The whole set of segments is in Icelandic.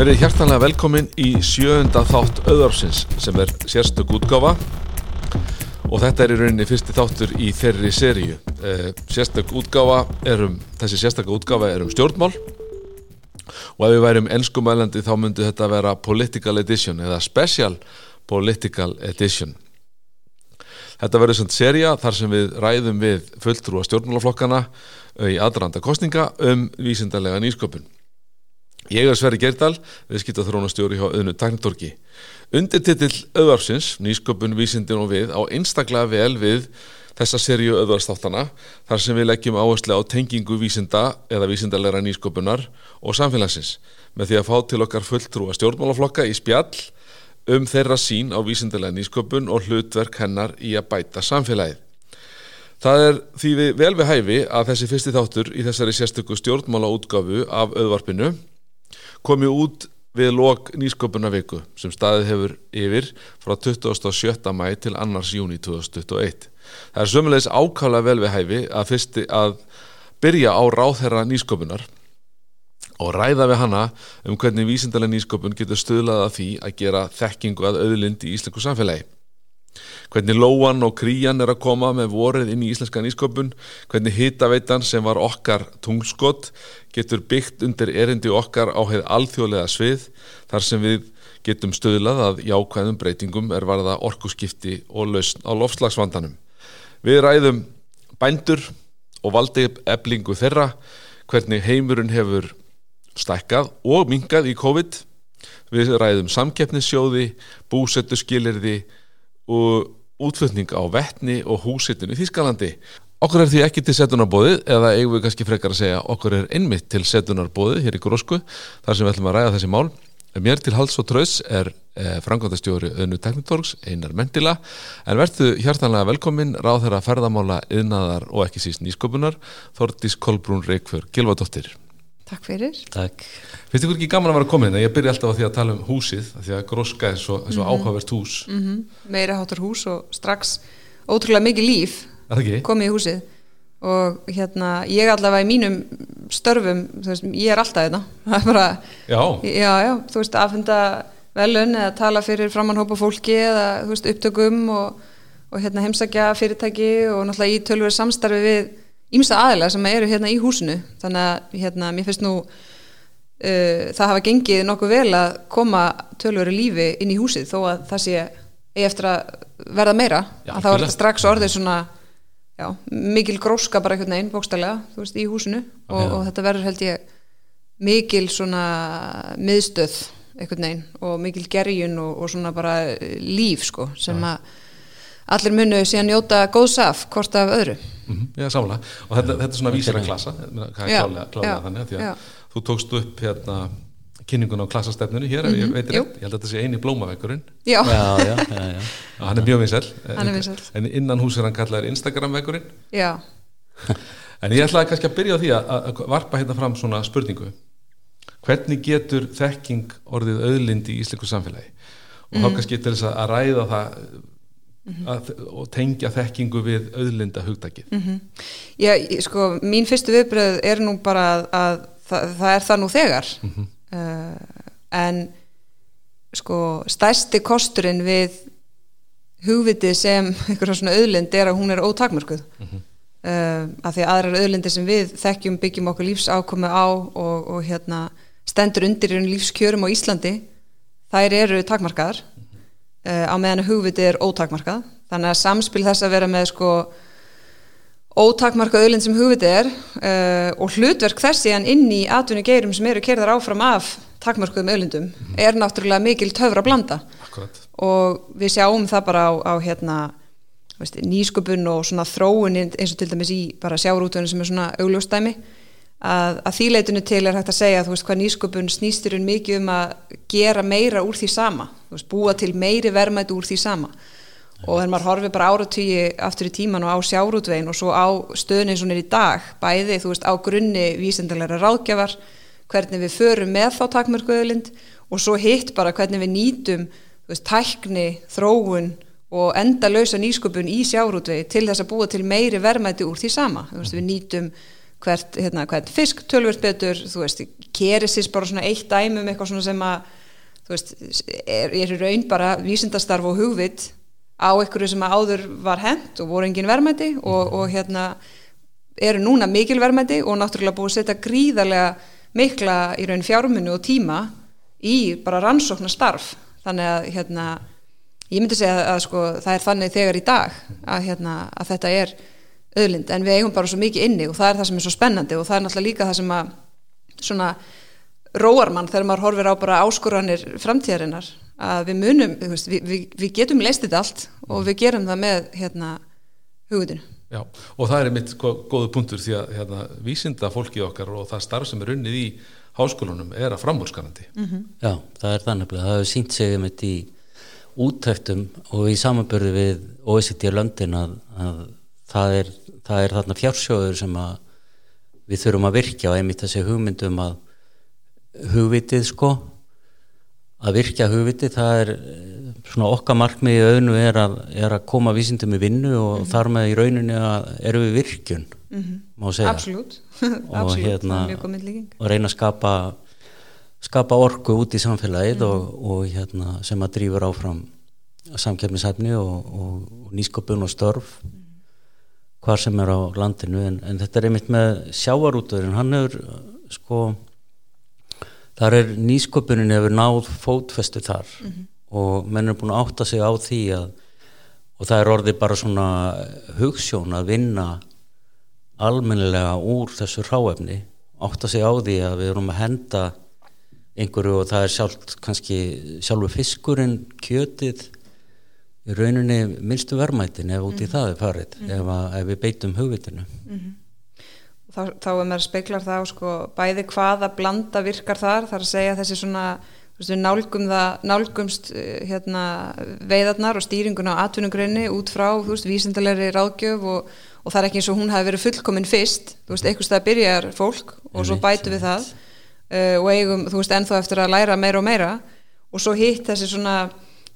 Verið hjartanlega velkomin í sjöunda þátt auðarsins sem er sérstök útgáfa og þetta er í rauninni fyrsti þáttur í þeirri seríu. Eh, Sérstök útgáfa er um, þessi sérstöka útgáfa er um stjórnmál og ef við værum ennskumælandi þá myndi þetta vera political edition eða special political edition. Þetta verður svona seria þar sem við ræðum við fulltrúa stjórnmálaflokkana í aðranda kostninga um vísindarlega nýsköpun. Ég er Sverri Gerdal, viðskipt að þrónastjóri hjá Öðnu Taknitorki. Undirtitill auðvarsins, nýsköpun, vísindin og við, á einstaklega vel við þessa seríu auðvarstáttana þar sem við leggjum áherslu á tengingu vísinda eða vísindarlegra nýsköpunar og samfélagsins með því að fá til okkar fulltrúa stjórnmálaflokka í spjall um þeirra sín á vísindarlega nýsköpun og hlutverk hennar í að bæta samfélagið. Það er því við vel við hæfi að þessi fyrsti þáttur í þessari sérstöku stjórnmála útgafu af auðvarpinu komi út við lok nýsköpuna viku sem staðið hefur yfir frá 27. mæ til annars júni 2021. Það er sömulegis ákala vel við hæfi að fyrsti að byrja á ráðherra nýsköpunar og ræða við hana um hvernig vísindalega nýsköpun getur stöðlað að því að gera þekkingu að auðlind í íslensku samfélagi. Hvernig Lóan og Krían er að koma með vorið inn í íslenska nýsköpun, hvernig hitaveitan sem var okkar tungskott getur byggt undir erindi okkar á heið alþjóðlega svið þar sem við getum stöðlað að jákvæðum breytingum er varða orkuskipti og lausn á lofslagsvandanum. Við ræðum bændur og valdi eblingu þeirra, hvernig heimurinn hefur stækkað og mingað í COVID. Við ræðum samkeppnissjóði, búsettu skilirði og útflutning á vettni og húsitun í Þískalandi. Okkur er því ekki til setunarbóðið eða eigum við kannski frekar að segja okkur er einmitt til setunarbóðið hér í Grósku þar sem við ætlum að ræða þessi mál. Mér til hals og tröðs er eh, frangandastjóri Önnu Teknitorgs, Einar Mendila en verðu hjartanlega velkomin ráð þeirra ferðamála, yðnaðar og ekki síst nýsköpunar Þordís Kolbrún Reykjör Gilvardóttir. Takk fyrir. Takk. Finnst ykkur ekki gaman að vera komin? Ég byrja alltaf á því að tala um húsið því að Gróska er svo, svo Mhm. áhugavert hús. Mm -hmm. Meira hátur hús og strax ótrúlega mikið líf Er það ekki? komið í húsið og hérna ég allavega í mínum störfum, þú veist, ég er alltaf þetta það er bara, Já. já, já, þú veist, aðfunda velun eða tala fyrir framannhópa fólki eða, þú veist, upptökum og, og hérna heimsækja fyrirtæki og náttúrulega í tölvöru samstarfi við ímsa aðila sem eru hérna í húsinu. Þannig að hérna, mér finnst nú uh, það hafa gengið nokkuð vel að koma tölvöru lífi inn í húsið þó að það sé eftir að verða meira. Já, að þá er þetta strax orðið svona já, mikil gróska bara einhvern veginn bókstælega, veist, í húsinu. Og, Já. og þetta verður held ég mikil svona miðstöð einhvern veginn og mikil gerjun og, og svona bara eh, líf sko, sem að allir munu síðan njóta góðs af hvort af öðru. Mm Já, samlega. Og þetta, þetta er svona vísira klassa, það er Já, klálega, klálega þannig, því að þú tókst upp hérna kynningun á klassastefnunni hér, ef ég veit jú. rétt, ég held að þetta sé eini blómavekkurinn, já, Já, já, já, hann er mjög er vinsæll. en innan hús er hann kallaður Instagram-vekkurinn, já, en ég ætlaði kannski að byrja á því að, að varpa hérna fram svona spurningu, hvernig getur þekking orðið auðlind í ísliku samfélagi? Og þá kannski til þess að- að ræða það að, og tengja þekkingu við auðlinda hugtakið. Já, ég- sko, mín fyrstu viðbröð er nú bara að, að það, það er það nú þegar. Uh, en sko, stærsti kosturinn við hugvitið sem einhverja svona auðlind er að hún er ótakmörkuð. Uh, af því að aðrar auðlindir sem við þekkjum byggjum okkur lífsákomi á og, og hérna stendur undir í lífskjörum á Íslandi þær eru takmarkaðar á meðan að hugvitið er ótakmarkað. Þannig að samspil þess að vera með sko ótakmarkað auðlind sem hugvitið er uh, og hlutverk þess síðan inn í atvinni geirum sem eru kerðar áfram af takmarkuðum auðlindum er náttúrulega mikil töfra blanda. Akkurat. og við sjáum það bara á, á hérna, veist, nýsköpun og svona þróun eins og til dæmis í bara sjárútunum sem er svona augljóstæmi að, að því leitinu til er hægt að segja veist hvað nýsköpun snýsturinn mikið um að gera meira úr því sama veist, búa til meiri verðmætt úr því sama og þegar maður horfið bara áratugji aftur í tíman og á sjárútvegin og svo á stöðunni eins og er í dag bæði veist á grunni vísindalega ráðgjafar hvernig við förum með þá takmörkuðulind og svo hitt bara hvernig við nýtum tækni, þróun og endalösa nýsköpun í sjárútvegi til þess að búa til meiri verðmæti úr því sama. Við nýtum hvert, hérna, hvert fisk tölvört betur, þú veist, kerisins bara svona eitt dæmum eitthvað svona sem að þú veist, er, er í raun bara vísindastarf og hugvit á einhverju sem að áður var hent og voru engin verðmæti og, og hérna eru núna mikil verðmæti og náttúrulega búið að setja gríðarlega mikla í raun fjármunni og tíma í bara rannsóknar starf þannig að hérna ég myndi segja að, að sko það er þannig þegar í dag að hérna að þetta er öðlind en við eigum bara svo mikið inni og það er það sem er svo spennandi og það er náttúrulega líka það sem að svona róar mann þegar maður horfir á bara áskoranir framtíðarinnar að við munum, við, við, við getum leist þetta allt og við gerum það með hérna hugutinu. Já, og það er mitt góðu punktur því að hérna, vísinda fólkið okkar og það starf sem er unnið í háskólunum er að framhórskanandi. Mm -hmm. Já, það er þannig að það hefur sínt sig um þetta í útæktum og í samanbörðu við OECD löndin að, að það er, það er þarna fjársjóður sem að við þurfum að virkja og einmitt þessi hugmyndum að hugvitið sko að virkja hugvitið það er svona okkar markmiði auðnu er er að koma vísindum í vinnu og mm -hmm. þar með í rauninni að eru við virkjun mm -hmm. má segja Absolutt. og hérna og reyna að skapa skapa orku út í samfélagið mm. og, og hérna, sem að drýfur áfram samkjöfnisæfni og, og, nýskopun og störf hvar sem er á landinu en, en þetta er einmitt með sjávarútöðurinn hann hefur sko þar er nýskopunin hefur náð fótfestu þar mm -hmm. og menn er búin að átta sig á því að og það er orðið bara svona hugssjón að vinna almennilega úr þessu ráefni átta sig á því að við erum að henda einhverju og það er sjálf kannski sjálfu fiskurinn, kjötið í rauninni minnstu vermættin ef út í mm -hmm. það er farið mm -hmm. ef, að, ef við beitum hugvitinu mm -hmm. þá, þá er maður speklar þá sko, bæði hvaða blanda virkar þar þar að segja þessi svona nálgum það, nálgumst eh, hérna, veiðarnar og stýringuna á atvinnugrunni út frá, veist, vísindalegri ráðgjöf og, og það er ekki eins og hún hafi verið fullkominn fyrst, þú veist, einhvers það byrjar fólk og svo bætu við það uh, og eigum, þú veist, ennþá eftir að læra meira og meira og svo hitt þessi svona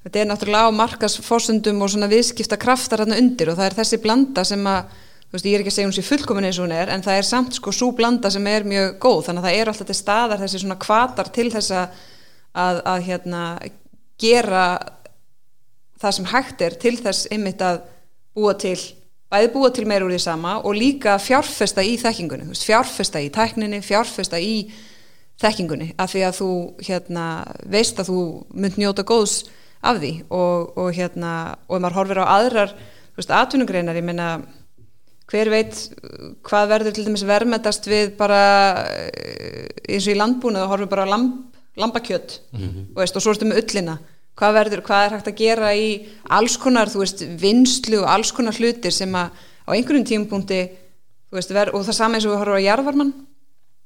þetta er náttúrulega á markasforsundum og svona viðskipta kraftar hérna undir og það er þessi blanda sem að, þú veist, ég er ekki að segja hún sér fullkomin eins og hún er, en það er samt sko svo blanda sem er mjög góð, þannig að það er alltaf til staðar þessi svona kvatar til þess að, að, að hérna gera það sem hægt er til þess einmitt að búa til bæði búa til meira úr því sama og líka fjárfesta í þekkingunni, fjárfesta í tækninni, fjárfesta í þekkingunni. Af því að þú hérna, veist að þú mynd njóta góðs af því og, og hérna og ef maður horfir á aðrar atvinnugreinar, ég meina hver veit hvað verður til dæmis verðmættast við bara eh, eins og í landbúinu þá horfum við bara lamb, lambakjött mm -hmm. og, veist, og svo erstu með öllina hvað verður, hvað er hægt að gera í alls konar, veist, vinslu og alls konar hlutir sem að á einhverjum tímpunkti veist, ver, og það saman eins og við horfum á jarðvarmann.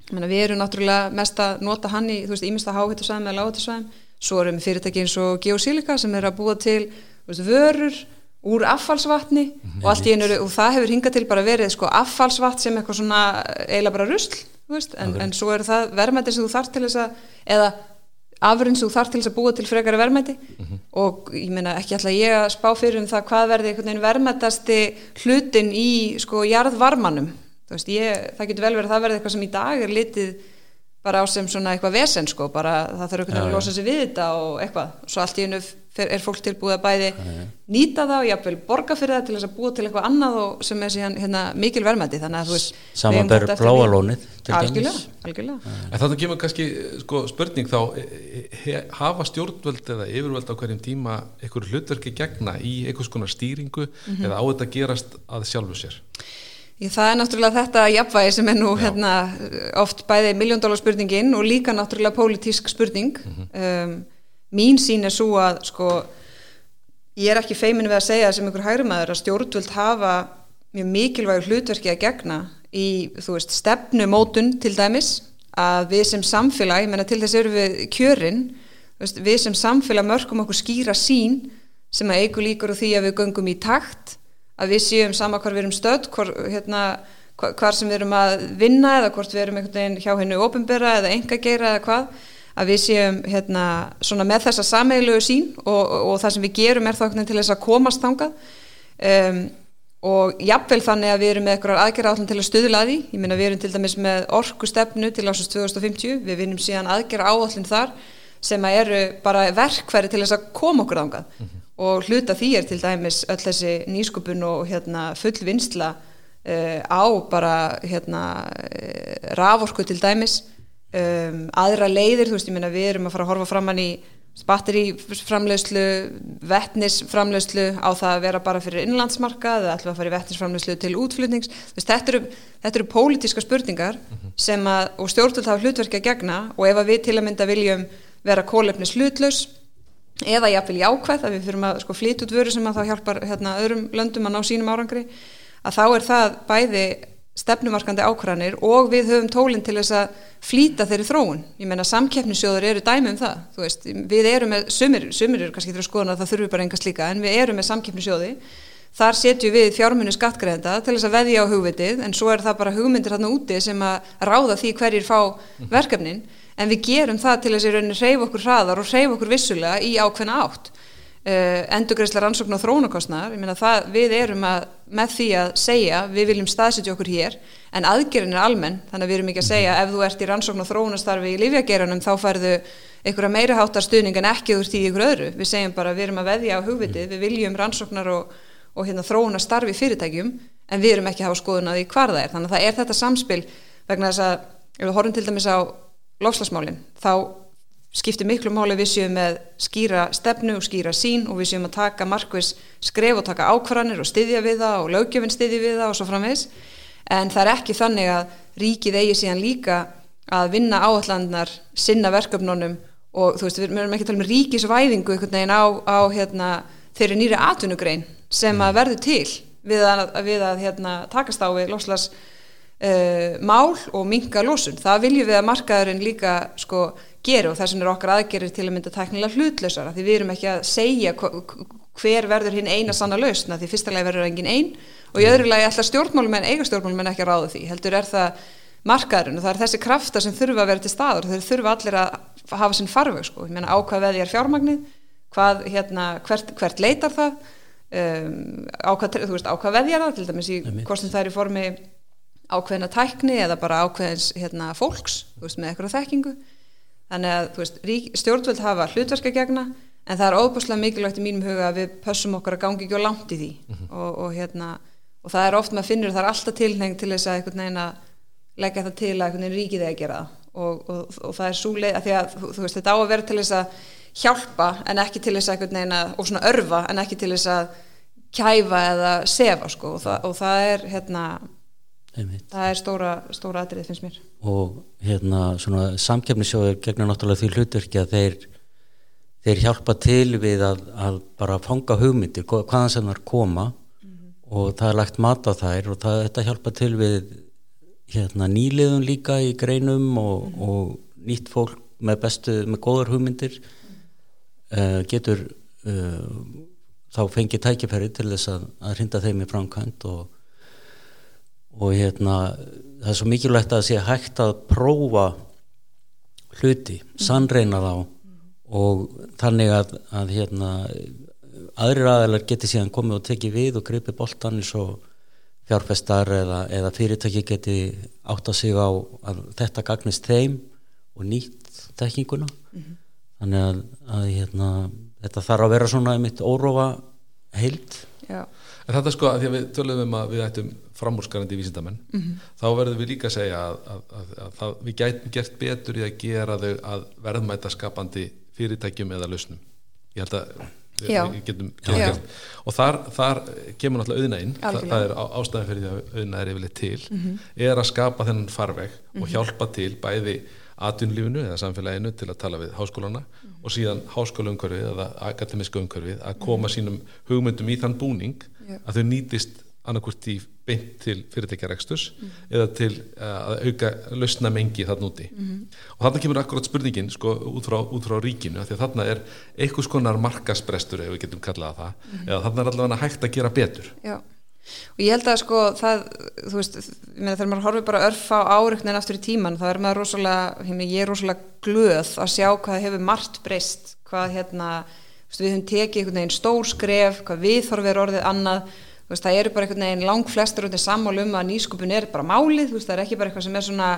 Við erum náttúrulega mest að nota hann í, ímesta háhættusvæðum eða láhættusvæðum, svo erum við fyrirtæki eins og Geosilika sem er að búa til veist, vörur úr affallsvatni mm -hmm. og einu, og það hefur hingað til bara verið sko affallsvatt sem eitthvað svona eiginlega bara rusl, veist, en, en svo er það verðmætti sem þú þarf til þess að eða afurinn sem þú þarf til þess að búa til frekari verðmætti mm -hmm. og ég meina ekki alltaf ég að spá fyrir um það hvað verði verðmættasti hlutin í sko jarðvarmanum Veist, ég, það getur vel verið að það verði eitthvað sem í dag er litið bara á sem svona eitthvað vesen sko, bara það þarf einhvern veginn að losa sig við þetta og eitthvað, svo allt í hennu er fólk tilbúið að bæði nýta það og jáfnvel borga fyrir það til þess að búa til eitthvað annað og sem er síðan hérna, mikil verðmætti þannig að þú veist Samanber bláalónið Algjörlega, algjörlega. En þannig kemur kannski sko, spurning þá e, e, he, hafa stjórnvöld eða yfirvöld á hverjum tíma einhver hlutverki gegna í einhvers konar stýringu mm -hmm. eða á þetta gerast að sjálfu sér Ég, það er náttúrulega þetta jafnvægi sem er nú hérna, oft bæði miljóndólarspurningin og líka náttúrulega pólitísk spurning. Mm -hmm. um, mín sín er svo að sko, ég er ekki feimin við að segja sem ykkur hægrumæður að stjórnvöld hafa mjög mikilvægur hlutverki að gegna í veist, stefnumótun til dæmis að við sem samfélag, ég menna til þess eru við kjörin, við sem samfélag mörgum okkur skýra sín sem að eigu líkur og því að við göngum í takt að við séum sama hvar við erum stödd hvar, hérna, hvar sem við erum að vinna eða hvort við erum einhvern veginn hjá hennu ofinbera eða enga geira eða hvað að við séum hérna, með þessa sameiglegu sín og, og, og það sem við gerum er þá til þess að komast þangað. Um, og jafnvel þannig að við erum með eitthvað aðgerra átlum til að stuðla því, ég minna við erum til dæmis með orkustefnu til ásins 2050 við vinnum síðan aðgerra áallin þar sem að eru bara verkfæri til þess að koma okkur ángað mm -hmm. Og hluta því er til dæmis öll þessi nýskupun og hérna, full vinsla uh, á bara hérna, uh, raforku til dæmis um, aðra leiðir, þú veist, ég minna við erum að fara að horfa framann í batteriframlegslu, vettnisframlegslu á það að vera bara fyrir innlandsmarka eða ætlum að fara í vettnisframlegslu til útflutnings. Þetta eru, þetta eru pólitíska spurningar mm -hmm. sem að, og stjórnvöld hafa hlutverki að gegna og ef að við til að mynda viljum vera kólefnis hlutlaus eða jáfnvel jákvæð að við fyrir að sko, flytja út vöru sem að þá hjálpar hérna, öðrum löndum að ná sínum árangri, að þá er það bæði stefnumarkandi ákvæðanir og við höfum tólinn til þess að flýta þeirri þróun. Ég menna samkeppnisjóður eru dæmi um það. Veist, við erum með, sumir, sumir eru kannski til að það þurfi bara enga slíka, en við erum með samkeppnisjóði. Þar setjum við fjármunni skattgreðenda til þess að veðja á hugvitið, en svo er það bara hugmyndir þarna úti sem að ráða því hverjir fá verkefnin, en við gerum það til þess að reyfa okkur hraðar og reyfa okkur vissulega í ákveðna átt. Uh, endurgreisla rannsókn og þróunarkostnar við erum að, með því að segja við viljum staðsetja okkur hér en aðgerðin er almenn, þannig að við erum ekki að segja ef þú ert í rannsókn og þróunarstarfi í lífjageranum þá færðu einhverja meira háttar stuðning en ekki úr því ykkur öðru. Við segjum bara við erum að veðja á hugvitið við viljum rannsóknar og, og hérna, þróunarstarfi fyrirtækjum en við erum ekki að hafa skoðun að því hvar það er. Þannig að það er þetta samspil vegna þess að ef við horfum til dæmis á lofslagsmálin þá skiptir miklu máli við séum með skýra stefnu og skýra sín og við séum að taka markvis skref og taka ákvarðanir og styðja við það og lögjöfinn styðja við það og svo framvegs en það er ekki þannig að ríkið eigi síðan líka að vinna áallandnar sinna verkefnunum og þú veist við erum ekki að tala um ríkisvæðingu einhvern veginn á, á hérna, þeirri nýri atvinnugrein sem að verður til við að, við að hérna, takast á við loslas uh, mál og minga losun. Það viljum við að markaðurinn líka sko gera og þess vegna er okkar aðgerir til að mynda tæknilega hlutlausara. Því við erum ekki að segja hver verður hinn eina sanna lausna því fyrstulega verður engin einn og í öðru lagi alltaf stjórnmálum en eiga stjórnmálum en ekki að ráða því. Heldur er það markaðurinn og það er þessi krafta sem þurfa að vera til staður þeir þurfa allir að hafa sinn farveg sko, ég menna ákvað veði er fjármagnið? Hvað, hérna, hvert, hvert leitar það? Um, þú veist, ákvað veði er það? Til dæmis í hvort sem það er í formi ákveðina tækni eða bara ákveðins hérna, fólks, veist, með eitthvað þekkingu. Þannig að veist, rík, stjórnvöld hafa hlutverka gegna en það er óbúslega mikilvægt í mínum huga að við pössum okkar að gangi ekki á langt í því. Mm -hmm. og, og, hérna, og það er oft með að finnur það er alltaf tilneng til þess að leggja það til að ríkið að gera og, og það er svo leið að að þú veist þetta á að vera til þess að hjálpa en ekki til þess að og svona örfa en ekki til þess að kæfa eða sefa sko. Og það er hérna Einmitt. það er stóra, stóra atrið finnst mér og hérna svona samkefnisjóður gegna náttúrulega því hlutverki að þeir þeir hjálpa til við að, að bara fanga hugmyndir hvaðan sem þar koma mm -hmm. og það er lagt mat á þær og það, þetta hjálpa til við hérna nýliðun líka í greinum og, mm -hmm. og nýtt fólk með bestu, með góðar hugmyndir mm -hmm. uh, getur uh, þá fengið tækifæri til þess að, að hrinda þeim í framkvæmt og og hérna það er svo mikilvægt að það sé hægt að prófa hluti, sannreina þá. Og þannig að, að hérna aðrir aðeinar geti síðan komið og tekið við og gripi boltan eins og fjárfestar eða, eða fyrirtæki geti átt að sig á að þetta gagnist þeim og nýtt tekkinguna mm -hmm. þannig að, að hérna, þetta þarf að vera svona einmitt órófa heilt Já En þetta sko að því að við tölum um að við ættum framúrskarandi vísindamenn mm -hmm. þá verðum við líka að segja að, að, að, að við gætum gert betur í að gera þau að verðmæta skapandi fyrirtækjum eða lausnum. Ég held að við, við getum gert og þar, þar kemur náttúrulega auðnægin það, það er ástæðan fyrir því að auðnægir er yfirleitt til mm -hmm. er að skapa þennan farveg mm -hmm. og mhm. hjálpa til bæði atvinnlífinu eða samfélaginu til að tala við háskólana mm. og síðan háskólaumkörfið eða akademiska umkörfið að koma mm. sínum hugmyndum í þann búning yeah. að þau nýtist annarkvort í beint til fyrirtækjarekstus mm. eða til uh, að auka lausna mengi þarna úti -hmm. og þarna kemur akkurat spurningin sko út frá, út frá ríkinu því að þarna er einhvers konar markasbrestur ef við getum kallað það -hmm. eða þarna er allavega hægt að gera betur Já og ég held að sko það, þú veist, þegar maður horfið bara örf á áryknin aftur í tíman þá er maður rosalega, ég er rosalega glöð að sjá hvað hefur margt breyst hvað hérna, við höfum tekið einhvern veginn stór skref, hvað við þarfum verið orðið annað. Veist, það eru bara einhvern veginn lang flestur út í sammálu um að nýsköpun er bara málið, veist, það er ekki bara eitthvað sem er svona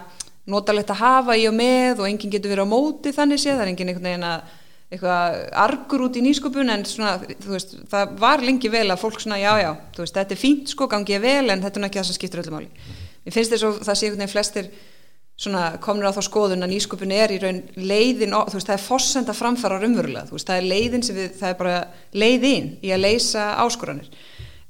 notalegt að hafa í og með og enginn getur verið á móti þannig séð, það er enginn einhvern veginn að eitthvað argur út í nýsköpun en svona, þú veist, það var lengi vel að fólk svona, já, já, þú veist, þetta er fínt sko, gangið vel, en þetta er ekki það sem skiptur öllum máli. Mér finnst þess að það sé einhvern veginn flestir svona komnir á þá skoðun að nýsköpun er í raun leiðin, þú veist, það er fossenda framfara rumverulega, þú veist, það er leiðin sem við, það er bara leiðin í að leysa áskoranir.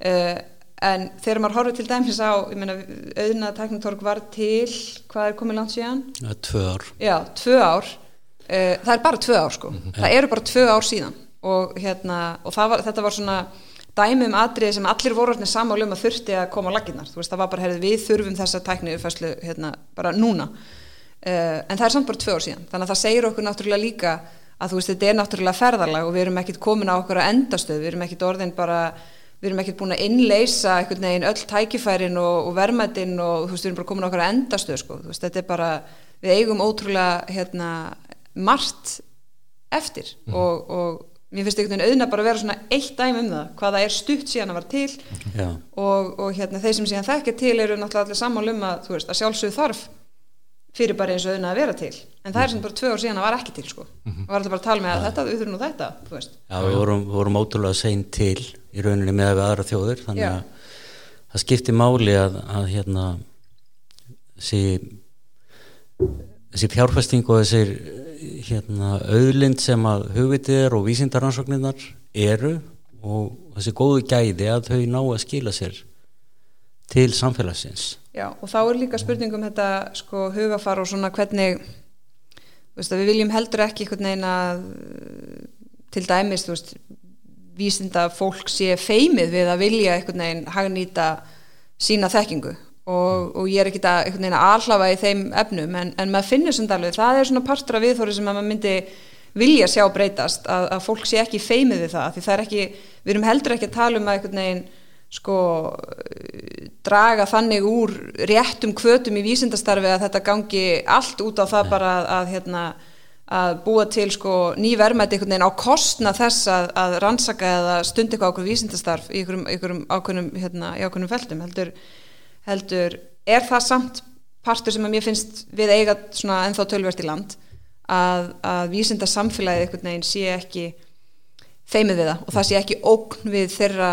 Uh, en þegar maður horfður til dæmis á, ég meina, auðna teknitorg var til, hvað er komið langt síðan? Ja, tvö ár. Já, tvö ár uh, það er bara tvö ár sko mm -hmm. það eru bara tvö ár síðan og, hérna, og var, þetta var svona dæmi um atriði sem allir voru samálu um að þurfti að koma á laginnar það var bara, heyrðu, við þurfum þessa tækni uppfæslu hérna, bara núna. Uh, en það er samt bara tvö ár síðan. Þannig að það segir okkur náttúrulega líka að þú veist, þetta er náttúrulega ferðarlag og við erum ekkit komin á okkur að endastöð, við erum ekkit orðin bara við erum ekkert búin að innleisa einhvern veginn öll tækifærin og, og vermaðinn og þú veist, við erum bara komin á okkur að endastöð sko, þú veist, þetta er bara við eigum ótrúlega hérna, margt eftir mm. og, og mér finnst einhvern veginn auðna bara að vera svona eitt dæmi um það hvaða er stutt síðan að var til Já. og, og hérna þeir sem síðan þekkja til eru náttúrulega allir sammál um að þú veist að sjálfsögðu þarf fyrir bara eins og auðna að vera til en það er sem bara tvö ár síðan að var ekki til sko og mhm. var alltaf bara að tala með að þetta, við þurfum nú þetta þú veist. Já, við vorum, vorum ótrúlega sein til í rauninni með að við aðra þjóður þannig Já. að það skipti máli að, að hérna þessi, þessi fjárfæsting og þessir hérna, auðlind sem að hugvitið og vísindaransóknirnar eru og þessi góðu gæði að þau ná að skila sér til samfélagsins. Já og þá er líka spurningum þetta sko hugafar og svona hvernig veist, við viljum heldur ekki einhvern veginn að til dæmis þú veist vísinda fólk sé feimið við að vilja einhvern veginn hagnýta sína þekkingu og, og ég er ekki að alhafa í þeim efnum en, en maður finnur sem dalveg, það er svona partur af viðþóri sem maður myndi vilja sjá breytast að, að fólk sé ekki feimið við það því það er ekki, við erum heldur ekki að tala um að einhvern veginn sko draga þannig úr réttum kvötum í vísindastarfi að þetta gangi allt út á það Nei. bara að, að hérna að búa til sko ný verðmætti einhvern veginn á kostna þess að, að rannsaka eða stundi eitthvað ákveð vísindastarf í einhverjum ákveðnum hérna, í ákveðnum feltum heldur heldur er það samt partur sem að mér finnst við eiga svona ennþá tölvert í land að, að vísinda samfélagið einhvern veginn sé ekki feimið við það og það sé ekki ógn við þeirra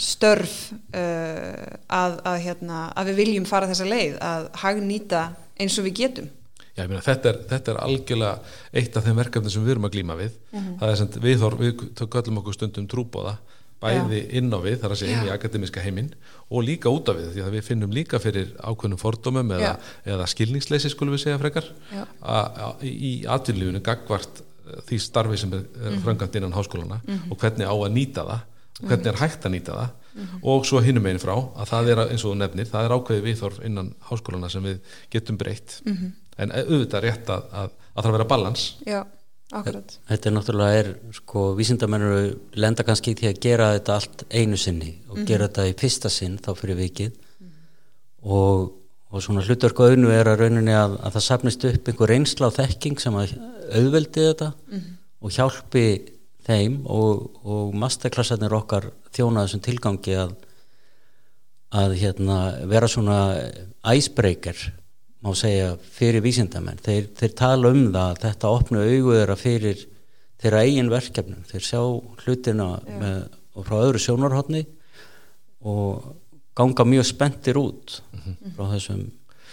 störf uh, að, að, hérna, að við viljum fara þessa leið að hagnýta eins og við getum. Já, meina, þetta, er, þetta er algjörlega eitt af þeim verkefni sem við erum að glýma við. Mm -hmm. það er sem við, við tökum okkur stundum trúbóða bæði Já. inn á við, þar að segja inn í akademiska heiminn og líka út af við, því að við finnum líka fyrir ákveðnum fordómum eða, eða skilningsleysi skulum við segja frekar í atvinnlífunu gagvart eh, því starfi sem er mm -hmm. frangant innan háskólana mm -hmm. og hvernig á að nýta það hvernig er hægt að nýta það mm -hmm. og svo hinnum einn frá að það er eins og nefnir, það er ákveði viðþorf innan háskólana sem við getum breytt mhm. en auðvitað rétt að, að, að það að vera balans Já Akkurat. Þetta er náttúrulega er, sko, vísindamennur lenda kannski til að gera þetta allt einu sinni og mm -hmm. gera þetta í fyrsta sinn þá fyrir vikið mm -hmm. og, og svona hlutverku auðnu er að rauninni að, að það sapnist upp einhver reynsla á þekking sem að auðveldi þetta mm -hmm. og hjálpi þeim og, og masterklassarnir okkar þjónaðu sem tilgangi að, að hérna, vera svona icebreaker má segja fyrir vísindamenn. Þeir, þeir tala um það þetta opnu auguðra fyrir þeirra eigin verkefnum, þeir sjá hlutina með, og frá öðru sjónarhóttni og ganga mjög spendir út mm -hmm. frá þessum.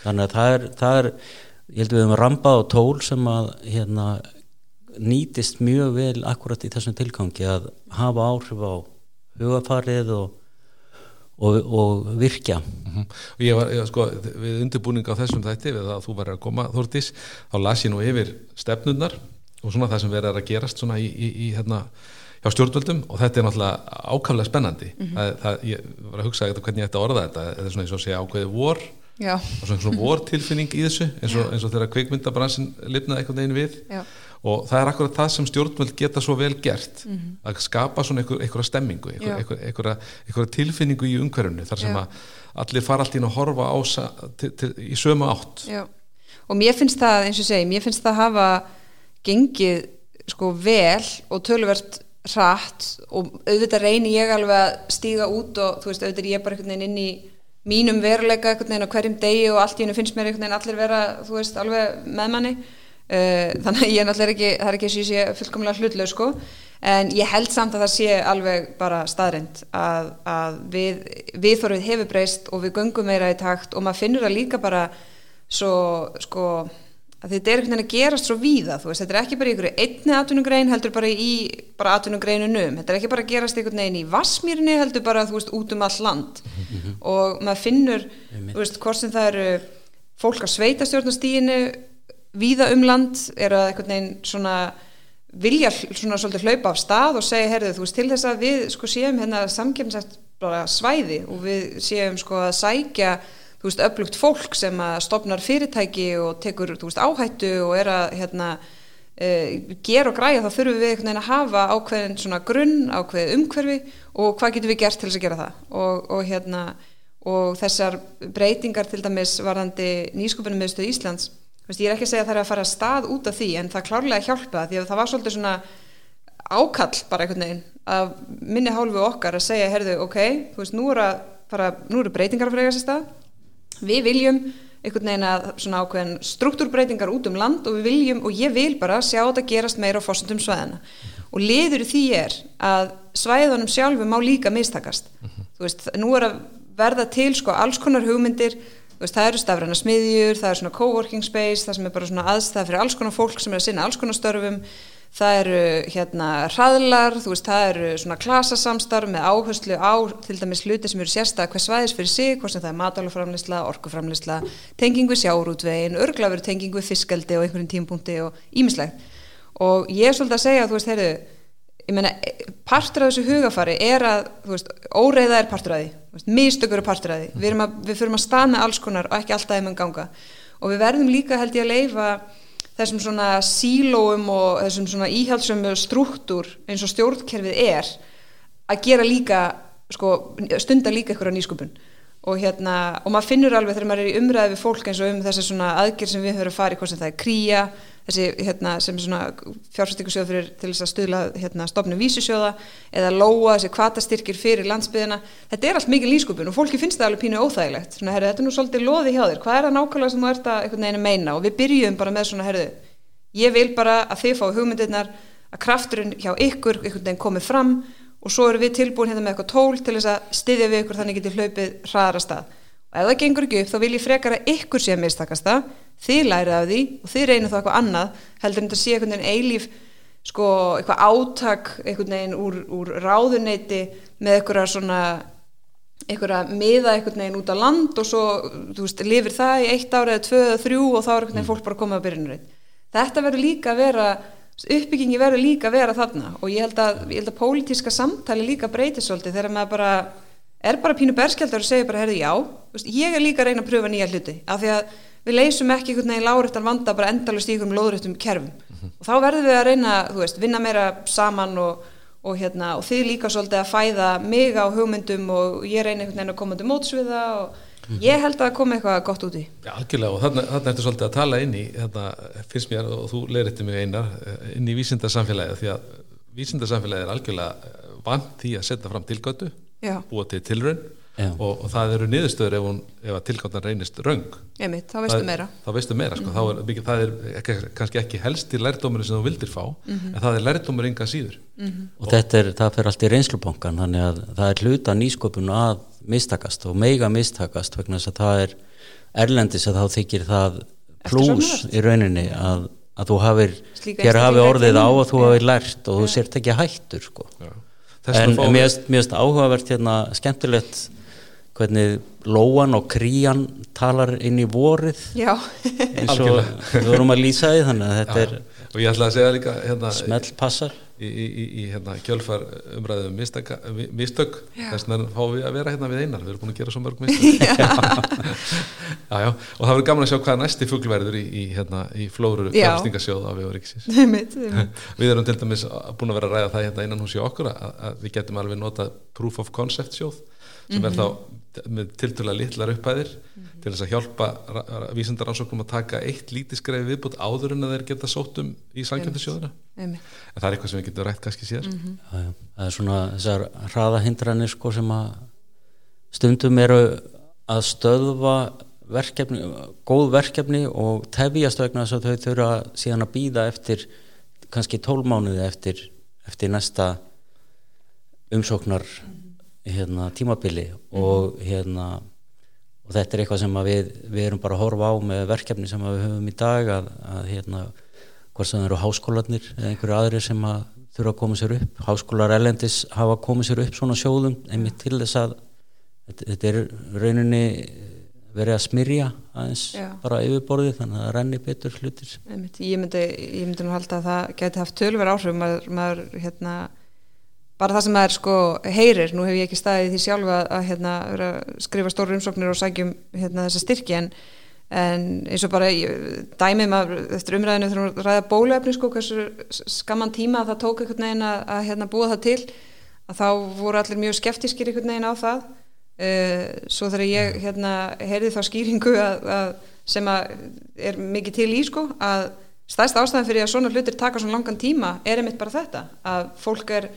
Þannig að það er, það er ég held að við hefum rambað á tól sem að hérna, nýtist mjög vel akkurat í þessum tilgangi að hafa áhrif á hugafarið og og, og virkja mm -hmm. og ég var, ég, sko, við undirbúning á þessum þætti við að þú verður að koma Þórtís, þá las ég nú yfir stefnunnar og svona það sem verður að gerast svona í, í, í hérna hjá stjórnvöldum og þetta er náttúrulega ákaflega spennandi mm -hmm. það, það, ég var að hugsa eitthvað hvernig ég ætti að orða þetta þetta er svona eins og að segja ákveði vor Já. og svona, svona vor tilfinning í þessu eins og, eins og þegar kveikmyndabransin lifnaði eitthvað neginn við Já og það er akkurat það sem stjórnvöld geta svo vel gert mm -hmm. að skapa svona einhverja stemmingu einhverja tilfinningu í umhverfunu þar sem Já. að allir fara allt ín að horfa á til, til, í sömu átt Já. og mér finnst það eins og segi, mér finnst það að hafa gengið sko vel og tölverst hratt og auðvitað reyni ég alveg að stíga út og þú veist, auðvitað er ég bara einhvern veginn inn í mínum veruleika einhvern veginn á hverjum degi og allt í hennu finnst mér einhvern veginn allir vera, þú veist, alveg með manni þannig að ég er náttúrulega ekki það er ekki að sé fullkomlega hlutlega sko. En ég held samt að það sé alveg bara staðrind að, að við, viðþorfið hefur breyst og við göngum meira í takt og maður finnur það líka bara svo sko að þetta er einhvern veginn að gerast svo víða þú veist, þetta er ekki bara í einhverju einni atvinnugrein heldur bara í bara atvinnugreinunum þetta er ekki bara að gerast einhvern veginn í Vasmýrinni heldur bara, þú veist, út um all land. Og maður finnur þú veist, hvort sem það eru fólk að sveita stjórnastíginu víða um land er að einhvern veginn svona vilja svona svolítið hlaupa af stað og segja, herðu, þú veist, til þess að við sko séum hérna samkjöfnsætt bara svæði og við séum sko að sækja þú veist, öflugt fólk sem að stopnar fyrirtæki og tekur, þú veist, áhættu og er að, hérna, uh, gera og græja, þá þurfum við einhvern veginn að hafa ákveðin svona grunn, ákveðið umhverfi og hvað getum við gert til þess að gera það? Og, og hérna, og þessar breytingar til dæmis varðandi nýskupunum meðstöð Íslands, veist, ég er ekki að segja að það er að fara að stað út af því, en það klárlega hjálpa því að það var svolítið svona ákall bara einhvern veginn að minni hálfu okkar að segja, herðu, ok, þú veist, nú eru, fara, nú eru breytingar að frega sér stað. Við viljum einhvern veginn að svona ákveðin struktúrbreytingar út um land og við viljum og ég vil bara sjá þetta gerast meira á fórsöndum svæðina og liður því er að svæðunum sjálfu má líka mistakast. -hmm. þú veist, nú er að verða til sko alls konar hugmyndir veist, það eru stafræna smiðjur, það er svona coworking space, það sem er bara svona aðstæð fyrir alls konar fólk sem er að sinna alls konar störfum. Það eru hérna hraðlar, þú veist, það eru svona klasasamstarf með áherslu á til dæmis hluti sem eru sérstaklega hvers svæðis fyrir sig, hvort sem það er matálaframlisla, orkuframlisla, tenging við sjárútvegin, örglafur tenging við fiskaldi og einhverjum tímpunkti og ímislegt og ég er svolítið að segja þú veist, heyrðu, ég meina, partur af þessu hugafari er að, þú veist, óreiða er partur af því, mistökur er partur af því, við, að, við fyrir að stana alls konar og ekki alltaf einhvern ganga. Og við verðum líka held ég að leifa þessum svona sílóum og þessum svona íhjálpsum struktúr eins og stjórnkerfið er að gera líka sko, stunda líka ykkur á nýskupun og hérna, og maður finnur alveg þegar maður er í umræði við fólk eins og um þessi svona aðgerð sem við höfum að fara í, hvort sem það er kría þessi hérna sem fjárfæstingasjóð fyrir til þess að stuðla hérna stofnum vísusjóða eða lóa þessi kvatastyrkir fyrir landsbyðina, þetta er allt mikið lískupun og fólki finnst það alveg pínu óþægilegt. Svona, herri, þetta er nú svolítið loði hjá þér, hvað er það nákvæmlega sem þú ert að meina? Og við byrjum bara með svona, herri, ég vil bara að þið fá hugmyndirnar að krafturinn hjá ykkur komið fram og svo eru við tilbúin hérna með eitthvað tól til þess að styðja við ykkur þannig getið hlaupið hraðara stað. Og ef það gengur ekki upp þá vil ég frekar að ykkur sé að mistakast það þið lærið af því og þið reynið þá eitthvað annað heldur en þetta sé einhvern veginn eilíf sko eitthvað átak einhvern veginn úr, úr ráðuneyti með eitthvað svona eitthvað miða einhvern veginn út á land og svo, þú veist, lifir það í eitt ára eða tvö eða þrjú og þá er einhvern veginn fólk bara að koma á byrjunurinn þetta verður líka að vera uppbyggingi verður líka að vera þarna og ég held að, ég held að pólitíska samtali líka breytir svolítið þegar maður bara er bara pínu berskjaldar og segir bara herði já, veist, ég er líka að reyna að pröfa nýja hluti af því að við leysum ekki einhvern veginn láréttan vanda bara endalust í einhverjum lóðréttum kerfum mm -hmm. og þá verður við að reyna, þú veist, vinna meira saman og, og hérna og þið líka svolítið að fæða mig á hugmyndum og ég reyna einhvern veginn að koma til mótsviða og Mm -hmm. Ég held að komi eitthvað gott út í. Já, algjörlega og þarna, þarna ertu svolítið að tala inn í, þetta finnst mér og þú leiritti mig einar, eh, inn í vísindarsamfélagið því að vísindarsamfélagið er algjörlega vant því að setja fram tilgötu, búa til tilraun og, og það eru niðurstöður ef, hún, ef að tilgötan reynist raung. Ég mitt, þá veistu meira. Þá veistu meira, sko, mm -hmm. er, það er ekki, kannski ekki helst í lærdómurinn sem þú vildir fá, mm -hmm. en það er lærdómur yngan síður. Mhm. Og, og þetta er, það fer allt í reynslubankan, þannig að það er hluta nýsköpun að mistakast og meiga mistakast vegna þess að það er erlendis að þá þykir það plús í rauninni að, að þú hafir hér hafi orðið á að þú hafið lært og þú sért ekki hættur sko. en mér finnst áhugavert hérna skemmtilegt hvernig Lóan og Krían talar inn í vorið. Eins og við vorum að lýsa því þannig að þetta já, er og ég ætla að segja líka hérna, smellpassar. í, í, í hérna, kjölfar umræðum mistök. Þess vegna fáum við að vera hérna við einar. Við erum búin að gera svo mörg mistök. Já, já. og það verður gaman að sjá hvað næsti fuggverður í, hérna, í flóru fjárfstingasjóð af Euriksins við erum til dæmis búin að vera að ræða það hérna innan hús í okkur að, að við getum alveg nota proof of concept sjóð sem mm -hmm. er þá með tilturlega litlar upphæðir mm -hmm. til þess að hjálpa vísendaransóknum að taka eitt lítið skrefi viðbútt áður en að þeir geta sótum í sangjöndisjóðuna einmitt. en það er eitthvað sem við getum rætt kannski sér Mhm. Já, já. það er svona þessar hraðahindranir sko sem að stundum eru að stöðva verkefni, góð verkefni og tefjast vegna þess að þau þurfa síðan að býða eftir kannski tólmánuði eftir, eftir næsta umsóknar hérna, tímabili og hérna og þetta er eitthvað sem við, við erum bara að horfa á með verkefni sem við höfum í dag að, að hérna, hvort sem það eru háskólanir eða einhverju aðri sem að þurfa að koma sér upp, háskólar elendis hafa komið sér upp svona sjóðum einmitt til þess að þetta, er rauninni verið að smyrja aðeins Já. bara yfirborðið þannig að það renni betur hlutir. Ég myndi, ég myndi nú halda að það geti haft tölver áhrif maður, maður hérna, bara það sem maður sko heyrir, nú hef ég ekki staðið því sjálfa að, að hérna, skrifa stóru umsóknir og sækjum hérna, þessa styrki en, en eins og bara dæmið maður eftir umræðinu þegar maður ræða bólefni sko, hversu skamman tíma að það tók einhvern veginn að, að hérna, búa það til að þá voru allir mjög skeftískir einhvern veginn á það. Uh, svo þegar ég hérna, heyrði þá skýringu að, sem er mikið til í sko að stærsta ástæðan fyrir að svona hlutir taka svona langan tíma er einmitt bara þetta að fólk er,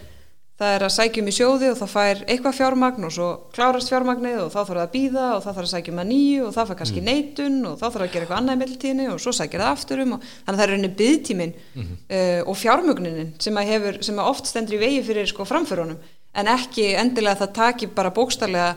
það er að sækjum í sjóði og það fær eitthvað fjármagn og svo klárast fjármagnið og þá þarf það að býða og þá þarf að sækjum að nýju og þá fær kannski neitun og þá þarf að gera eitthvað annað í meðlutíðinu og svo sækir það aftur um og þannig að það er rauninni byðtímin uh, og fjármögnunin sem að, hefur, sem að oft stendur í vegi fyrir sko framförunum. En ekki endilega að það taki bara bókstarlega